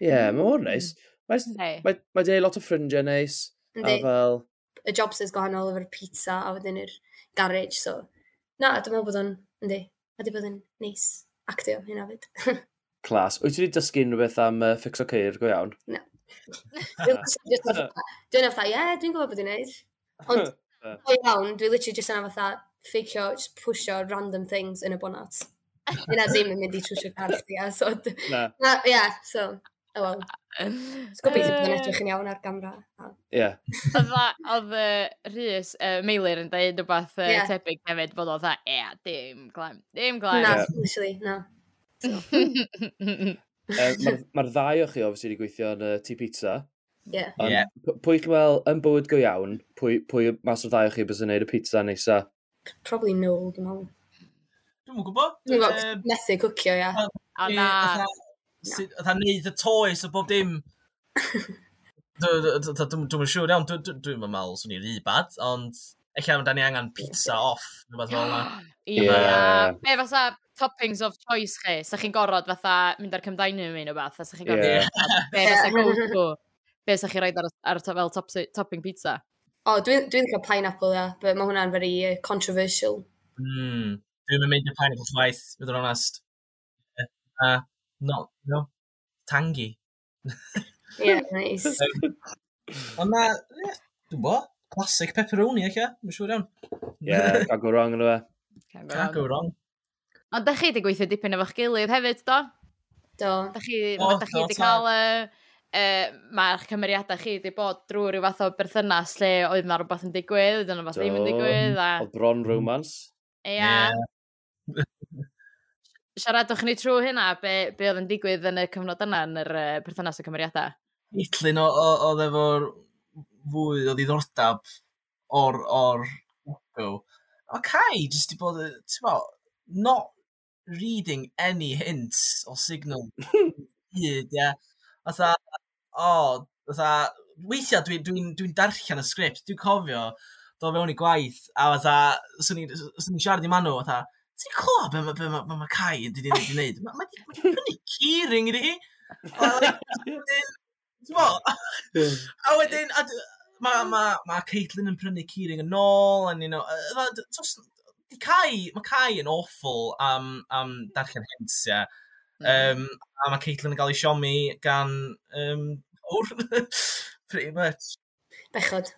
Ie, yeah, mae hwn neis. Nice. Mae hey. ma, ma de lot o ffrindiau neis. Yndi. Fel... Y jobs is gwahanol efo'r pizza a wedyn i'r garage, so... Na, dwi'n meddwl bod o'n... Yndi. A di bod yn neis actio hynna fyd. Clas. Wyt ti wedi dysgu unrhyw am uh, ffixo ceir go iawn? Na. Dwi'n fatha, ie, dwi'n gwybod beth i'n neud. Ond, o iawn, dwi'n literally just yna fatha ffeicio, just pwysio random things yn y bonat. Yna ddim yn mynd i trwysio car chdi, a so... Na. Na, ie, so, oh well. Ti'n gobeithio bod yn edrych yn iawn ar gamera. Ie. Oedd y Rhys, Meilir yn dweud rhywbeth uh, yeah. tebyg hefyd bod oedd dda, e, dim glem, dim glem. Na, literally, na. Mae'r ddau o chi, obviously, wedi gweithio yn uh, T Pizza. Ie. Ond yeah. pwy chi'n wel, yn bywyd go iawn, pwy, pwy mas o'r ddau o chi bys yn neud y pizza nesa? Probably no, dwi'n meddwl. Dwi'n gwybod. Dwi'n gwybod, methu cwcio, ia. O na. Sydd, fatha neud y toes o bob dim. Dwi'n yn siŵr iawn, dwi'n meddwl swn i'n rhywbeth, ond eich am ni angen pizza off, rhywbeth fel yna. Ie, be fatha toppings of choice chi, sa chi'n gorod fatha mynd ar cymdainu mewn o beth, sa chi'n gorod gorfod be fatha go-to, be sa chi'n rhaid ar, ar to, fel top, topping pizza. O, dwi'n dwi cael pineapple, ia, but mae hwnna'n very uh, controversial. Mm, dwi'n mynd y pineapple chwaith, bydd yn onest. Uh, not, you know, tangy. yeah, nice. ond na, yeah, dwi'n bo, classic pepperoni, eich e, mae'n siŵr iawn. Yeah, can't go wrong yn fe. Can't go wrong. Ond da chi wedi gweithio dipyn efo'ch gilydd hefyd, do? Do. Da chi wedi cael... Uh, Uh, mae'ch cymeriadau chi wedi bod drwy rhyw fath o berthynas lle oedd yna rhywbeth yn digwydd, oedd yna rhywbeth ddim yn digwydd. A... O bron romance. Ia siaradwch ni trwy hynna, be, be oedd yn digwydd yn y cyfnod yna yn yr uh, perthynas y cymeriadau? Itlyn o, o, oedd efo'r fwy o ddiddordab o'r, or go. Mae Kai jyst di bod, ti'n bo, not reading any hints o signal hyd, ie. Otha, o, fatha, weithiau dwi'n dwi, dwi, dwi darllen y sgript, dwi'n cofio, do fewn i gwaith, a fatha, swn i'n siarad i manw, fatha, ti'n clywed be mae be, ma, be, ma Kai yn wedi gwneud? Mae ma, ma prynu keyring i di. A wedyn, mae ma, ma Caitlin yn prynu keyring yn ôl, and, you know, Kai, mae Kai yn awful am, am darllen hentia. Um, a mae Caitlin yn cael ei siomi gan um, Pretty much. Bechod.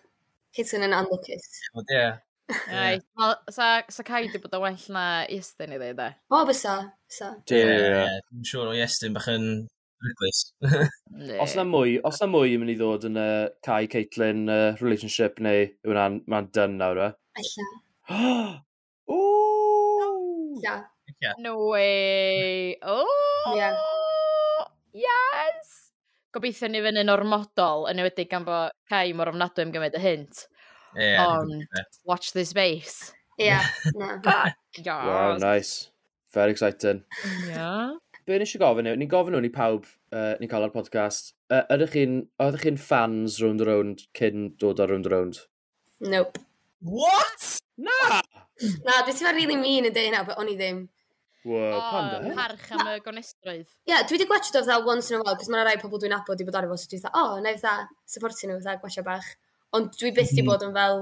Caitlin yn unlocus. Ie. Yeah. Right. Wel, sa, sa Kai di bod yn well na Iestyn i ddweud e? O, bysa. Bysa. Ie, ie, Dwi'n siŵr o Iestyn bach yn ryglus. os na mwy, os na mwy yn mynd i ddod yn y uh, Kai Caitlin uh, relationship neu yw hwnna'n ma done nawr e? Alla. Ooh! Alla. No way! Oh! Yeah. Yes! Gobeithio ni fyny ormodol yn ewedig gan bod Kai mor ofnadwy am gymryd y hint. Yeah, on Watch This Space. Yeah. no. Wow, nice. Very exciting. Yeah. Be nes i gofyn yw, ni'n gofyn nhw ni pawb uh, ni'n cael ar podcast, uh, ydych chi'n, oeddech chi'n fans round the round cyn dod ar round the round? Nope. What? Na! Ah! Na, dwi ti'n really mean yn dweud hynna, but o'n i ddim. Wow, pan da? Oh, parch am y gonestrwydd. Ie, yeah, dwi wedi gwachio fatha once in a while, cos mae'n rai pobl dwi'n abod i bod ar efo, so dwi'n dda, o, oh, na i fatha supportio nhw, fatha gwachio bach. Ond dwi byth wedi mhm. bod yn fel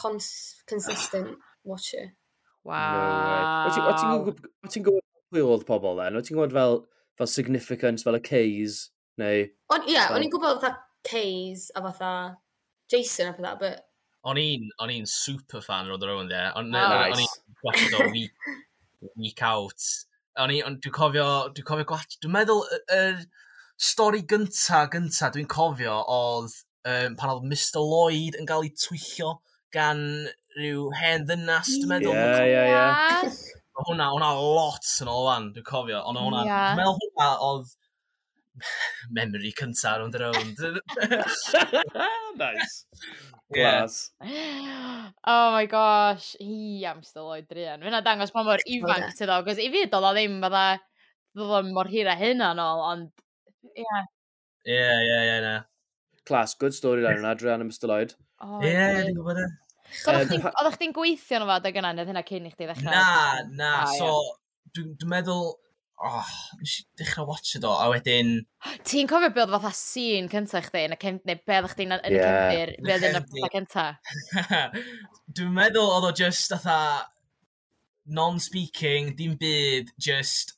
cons consistent watcher. Wow. No o ti'n gwybod pwy oedd pobl then? O ti'n gwybod fel, fel significance, fel y Ks, neu... Ie, yeah, o'n i'n gwybod fatha Ks a fatha Jason a pethau, but... O'n i'n, o'n i'n super fan o The Rowan there. O'n oh. i'n gwachod o week, week out. O'n i'n, dwi'n cofio, dwi'n cofio gwach... Dwi'n meddwl, yr er, stori gynta, gynta, dwi'n cofio oedd um, pan oedd Mr Lloyd yn cael ei twyllio gan rhyw hen ddynas, dwi'n meddwl. Ie, ie, ie. Hwna, hwnna lot yn ôl fan, dwi'n cofio. Ond hwnna, yeah. dwi'n meddwl hwnna oedd memory cynta rownd y rownd. nice. Yes. Yeah. Oh my gosh, hi am still oed drian. Fyna dangos pa mor ifanc ti ddo, gos i fi dod o ddim fydda, dod o mor hir a hyn o'n ond, ie. Ie, ie, ie, class, good storyline yna, Adrian Drian am Ystaloed. Oh, Ie, dwi'n gwybod e. So, oeddech chdi'n gweithio nhw fod ag yna, neu hynna cyn i chdi ddechrau? Na, na, ah, so, dwi'n dwi meddwl, oh, nes i dechrau watch it o, a wedyn... Ti'n cofio beth oedd fatha sîn cynta chdi, yn y cyn, neu beth oedd chdi'n yn y cyndir, beth oedd yn y cynta? Dwi'n meddwl oedd o just atha non-speaking, dim byd, just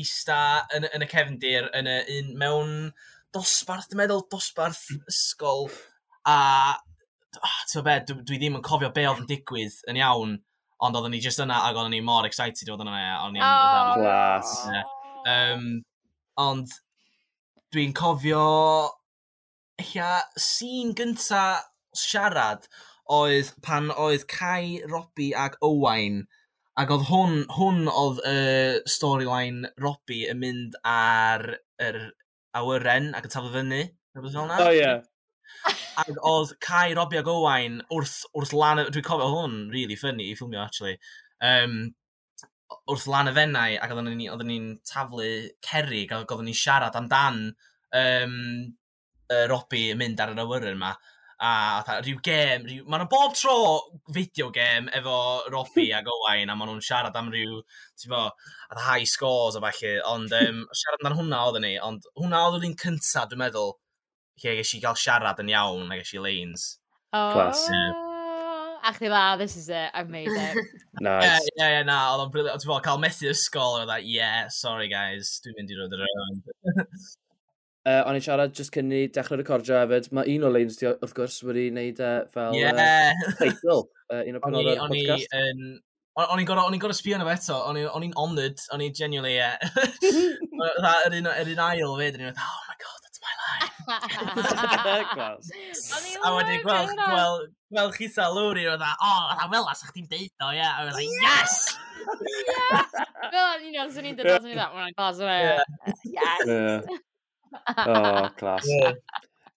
ista yn, yn y cefndir, yn y, un, mewn dosbarth, dwi'n meddwl dosbarth hmm. ysgol a oh, ti'n be, dwi, dwi ddim yn cofio be oedd yn digwydd yn iawn, ond oedden ni just yna ac oedden ni mor excited oedden yna. Oedden ni oh, glas. Um, ond dwi'n cofio eilla sîn gynta siarad oedd pan oedd Kai, Robby ac Owain ac oedd hwn, hwn oedd y uh, storyline Robbie yn mynd ar yr awyren ac yn taflu fyny. Rhywbeth fel yna. O, ie. Ac oedd Cai, Robbie ac Owain wrth, wrth lan... Dwi'n cofio hwn, really funny i ffilmio, actually. Um, wrth lan y fennau ac oedden ni'n ni taflu cerig ac oedden ni'n siarad amdan um, uh, Robbie yn mynd ar yr awyren yma a fatha rhyw gêm, rhyw... maen bob tro fideo gêm efo Robby a Owain, a maen nhw'n siarad am rhyw, ti'n fo, a high scores o falle, ond um, siarad amdan hwnna oedden ni, ond hwnna oedd yr un cyntaf, dwi'n meddwl, lle ges i gael siarad yn iawn a ges i lanes. Oh. Class. Yeah. A chdi fa, this is it, I've made it. nice. Ie, yeah, yeah, na, oedd o'n briliant. Ti'n fawr, cael methu ysgol, oedd like, yeah, sorry guys, dwi'n mynd i roed yr Uh, o'n i siarad jyst cyn i dechrau recordio hefyd, mae un o leins wrth gwrs wedi wneud uh, fel yeah. uh, teitl, uh, un o penodau'r podcast. O'n O'n i'n gorau, gorau sbio yna fe eto, o'n i'n honoured, o'n i'n genuinely, ie. Yeah. yr un, yr un ail fe, dyn i'n meddwl, oh my god, that's my life. a wedyn gweld, gweld, gweld chi salwr i'n oh, na as chdi'n deud o, ie. A wedyn, yes! Fel, you know, swn i'n dod, o'n i'n dod, swn i'n dod, swn i'n dod, oh, clas. Yeah.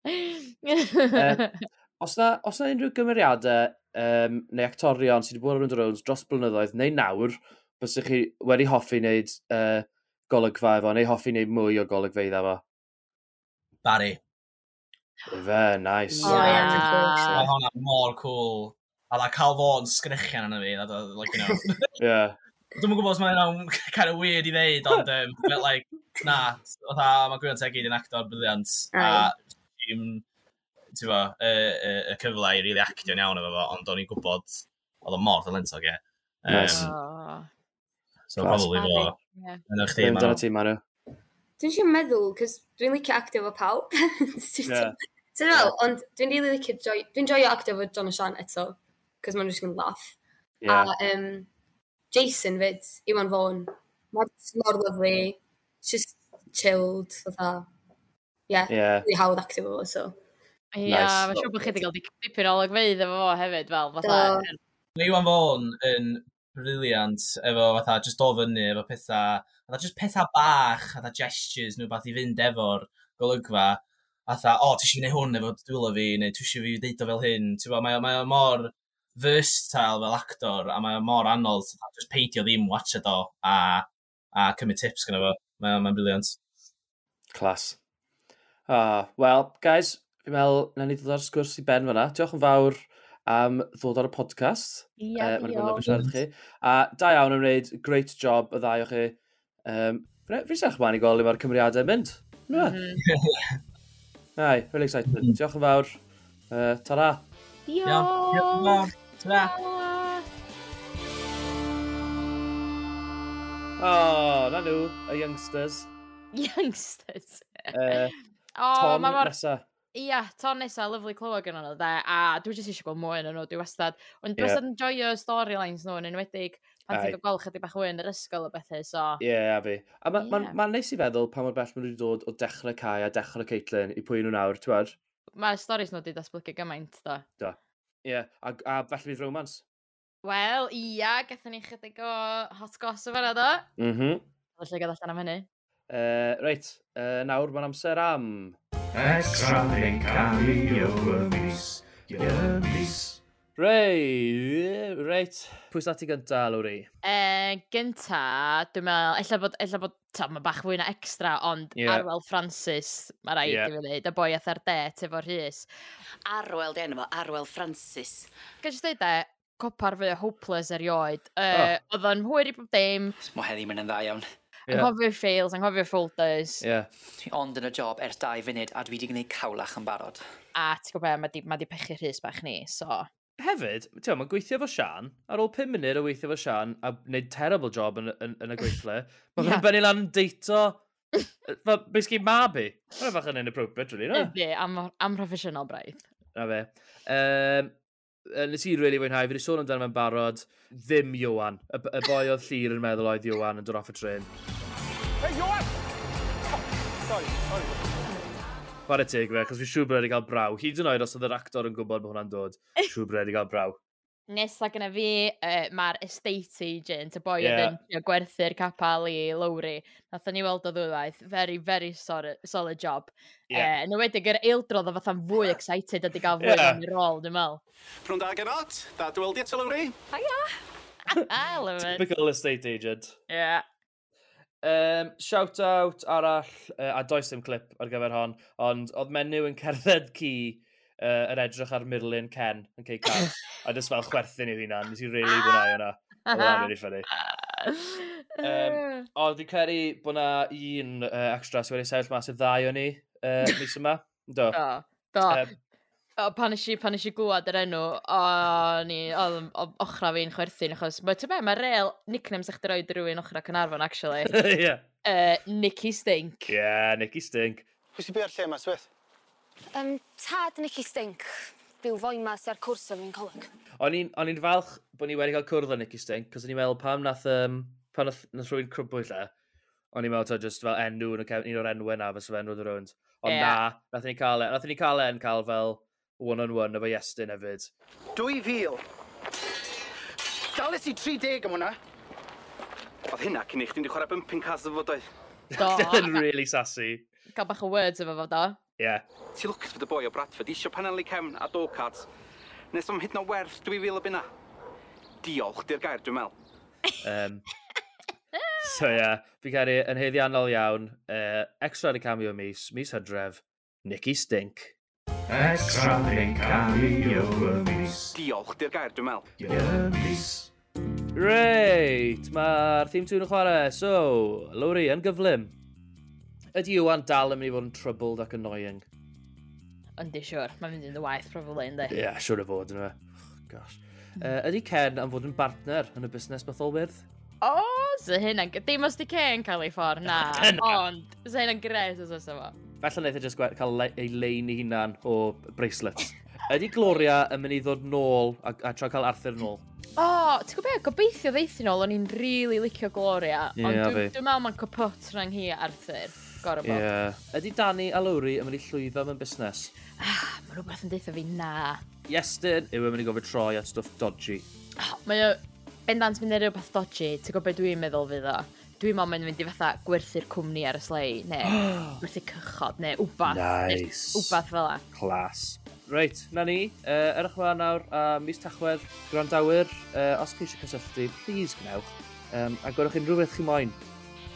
um, os, na, os na unrhyw gymeriadau um, neu actorion sydd wedi bod ar Rwnd Rowns dros blynyddoedd neu nawr, bysych chi wedi hoffi wneud uh, golygfa efo, neu hoffi wneud mwy o golygfeidd efo? Barry. Fe, nice. Oh, yeah. yeah. Mae hwnna mor cool. A da cael fo'n sgrychian yna fi, that, like, you know. yeah. Dwi'n gwybod os mae'n kind of weird i ddeud, ond um, but like, na, oedd mae Gwion Tegid yn actor briliant, a um, ti'n fo, y, y, y cyfle i really actio'n iawn efo fo, ond o'n i'n gwybod, oedd o'n mor ddylentog, ie. Um, nice. Oh. So, Class. probably fo. Yeah. Yn eich ddim, Manu. Ti, Manu. Dwi'n siŵr meddwl, cos dwi'n licio actio fo pawb. Ti'n meddwl, ond dwi'n really licio, dwi'n joio actio fo John O'Shan eto, cos ma'n rhywun yn laugh. Yeah. A, um, Jason 'fyd Iwan fawn. Mae'n mor lyfli just chilled fatha ie... Ie. ...rili hawdd actio efo fo so. Ie, Nice. mae'n siŵr bod chi wedi cael dip- dipyn o olygfeydd efo fo hefyd fel fatha... Do. Ma' Iwan Fôn yn briliant efo fatha just dod fyny efo pethau, fatha just pethau bach fatha gestures nhw wbath i fynd efo'r golygfa fatha o oh, ti eisiau gwneud hwn efo dwylo fi neu ti eisiau fi deud o fel hyn ti'n bod, mae mae o mor versatile fel actor, a mae mor anodd just peidio ddim watch o a, a cymryd tips gyda fo. Mae'n mae briliant. Clas. Ah, Wel, guys, fi'n meddwl, na ni ddod ar sgwrs i ben fyna. Diolch yn fawr am ddod ar y podcast. Ie, yeah, uh, diolch. siarad chi. A da iawn yn wneud great job y ddau o chi. Um, Fi'n sech ma'n i gweld le mae'r cymeriadau yn mynd. Mm Mm. Ai, really excited. Mm. Diolch yn fawr. Uh, ta-ra. Diolch. Diolch. Diolch. Ta-ra. Oh, na nhw, y youngsters. Youngsters. uh, oh, Tom mor... nesa. Ia, ton nesa, lyflu clywed gan nhw, de, a dwi jyst eisiau gweld mwy yn nhw, dwi wastad, ond dwi wastad yn joio storylines nhw, yn enwedig pan ti'n gweld chydig bach wyn yr ysgol o bethau, so... Ie, yeah, a fi. A mae'n ma, yeah. ma neis i feddwl pa mor bell maen nhw wedi dod o dechrau Cai a dechrau Caitlin i pwy nhw nawr, ti'n Mae'r storys nhw wedi datblygu gymaint, do. Do. Ie, yeah. a, a felly fydd romans. Wel, ia, gathen ni chydig o hot goss o yna do. Mhm. Mm Felly gada allan am hynny. Uh, reit, uh, nawr mae'n amser am... Extra neu Cameo y mis, y mis. Rei, reit. Pwy sa ti gynta, Lwri? E, gynta, dwi'n meddwl, ella bod, ella bod ta, mae bach fwy na extra, ond yeah. Arwel Francis, mae rhaid yeah. i fi ddweud, y boi ath ar det efo Rhys. Arwel, di enw fo, Arwel Francis. Gan jyst dweud e, copar fwy o hopeless erioed. E, oh. Oedd o'n hwyr i bob dim. Mae heddi mynd yn dda iawn. Yeah. Anghofio'r fails, anghofio'r folders. Yeah. Dwi ond yn y job ers dau funud a dwi wedi gwneud cawlach yn barod. A ti'n gwybod, mae di, ma di pechu rhys bach ni, so hefyd, ti'n mae'n gweithio efo Sian, ar ôl 5 munud o weithio efo Sian, a wneud terrible job yn, yn, yn y gweithle, mae'n yeah. benni lan yn deito, fel, basically, mab. Mae'n fach yn inappropriate, really, no? Ydy, am, am professional braidd. Na fe. Um, nes i really fwynhau, fi wedi sôn amdano fe'n barod, ddim Johan. Y, y boi oedd llir yn meddwl oedd Johan yn dod off y tren. Hey, Johan! Oh, sorry, sorry. Chwarae teg fe, achos fi'n siŵr bod wedi cael braw. Hyd yn oed os oedd yr actor yn gwybod bod hwnna'n dod, eh. siŵr bod wedi cael braw. Nesa gyda fi, uh, mae'r estate agent, y boi yeah. oedd yn gwerthu'r capel i Lowry. Nath ni weld o ddwywaith, very, very solid, solid job. Yeah. Uh, yn ywedig, yr eildrodd o fatha'n fwy excited ydy gael fwy yeah. am rôl, dwi'n meddwl. Prwn da genot, da dweldi at Lowry. Hiya! I love it. Typical estate agent. Yeah. Um, shout out arall, uh, a does dim clip ar gyfer hon, ond oedd menyw yn cerdded ci uh, yn edrych ar Myrlin Ken yn cei cael. a dys fel chwerthin i hynna, nes i really fwynhau hwnna. Oedd really ffynnu. Um, ond fi'n credu bod na un uh, extra sydd wedi sefyll mas y ddau o ni uh, mis yma. Do. Do. Do. Um, O, pan eisiau, pan eisiau gwad yr enw, o, ni, oedd ochra fi'n chwerthin, achos, mae, ti'n be, mae real nicknames eich droed rhywun ochra Cynarfon, actually. yeah. Uh, Nicky Stink. Yeah, Nicky Stink. Pwy sy'n byr lle yma, Swyth? Um, tad Nicky Stink. Byw fo'i ma sy'n ar cwrs o fi'n coleg. O'n i'n falch bod ni wedi cael cwrdd o Nicky Stink, cos o'n i'n meddwl pam nath, um, pan nath, nath rhywun crwbwy lle, o'n i'n meddwl just fel enw, un o'r enwau na fes fe'n enw o rownd. Ond yeah. na, nath ni cael e, nath ni cael e'n cael fel one-on-one efo Iestyn hefyd. 2000. Dales i 30 am hwnna. Oedd hynna cyn i chdi'n di chwarae bumping cars dy fodoedd. Do. Yn really sassy. Gael bach o words efo fo do. Ie. Yeah. Ti lwcus fod y boi o Bradford isio panelu cefn a do cards. Nes am hyd na werth 2000 o bunna. Diolch di'r gair dwi'n meddwl. Um, so ie, yeah, fi'n cael ei yn heiddiannol iawn. Uh, extra yn y cameo mis, mis hydref, Nicky Stink. Extra neu cameo y mis. Diolch, di'r gair, dwi'n meddwl. Y mis. Reit, mae'r theme tune yn chwarae. So, Lowry, yn gyflym. Ydy Iwan dal yn mynd i fod yn troubled ac annoying? Yndi, siwr. Mae'n mynd i'n dy waith, probably, yndi. Ie, yeah, siwr sure o fod, yn fe. Oh, gosh. Uh, ydy Ken am fod yn partner yn y busnes Betholwyrdd? O, oh, sy hynna'n... Dim os di Ken cael ei ffordd, na. Ond, sy hynna'n gres os oes efo. Falle wnaeth e just cael le, ei lein i hunan o bracelets. Ydy Gloria yn mynd i ddod nôl a, a tra cael Arthur nôl? O, oh, ti'n gwybod, beth? gobeithio ddeithi nôl, o'n i'n really licio Gloria, yeah, ond dwi'n dwi meddwl mae'n cwpwt rhan hi Arthur. Gorau bod. Yeah. Ydy Dani a Lowry yn mynd i llwyddo mewn busnes? Ah, mae rhywbeth yn deitha fi na. Iestyn yw yn mynd i gofio troi at stwff dodgy. Oh, mae o bendant mynd i rhywbeth dodgy, ti'n gwybod beth dwi'n meddwl fydd o dwi'n meddwl mae'n mynd i fatha gwerthu'r cwmni ar y slei, neu gwerthu cychod, neu wbath. Nice. Neu wbath fel la. Clas. Reit, na ni, uh, erach yma nawr, a uh, mis tachwedd, grandawyr, uh, os chi eisiau cysylltu, please gnewch, um, a gorwch unrhyw beth chi moyn.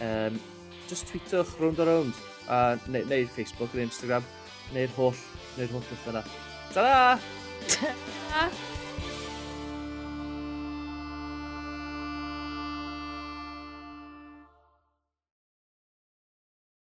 Um, just tweetwch round o round, a neu, neu Facebook, neu Instagram, neu'r holl, neu'r holl beth yna. Ta-da! Ta-da!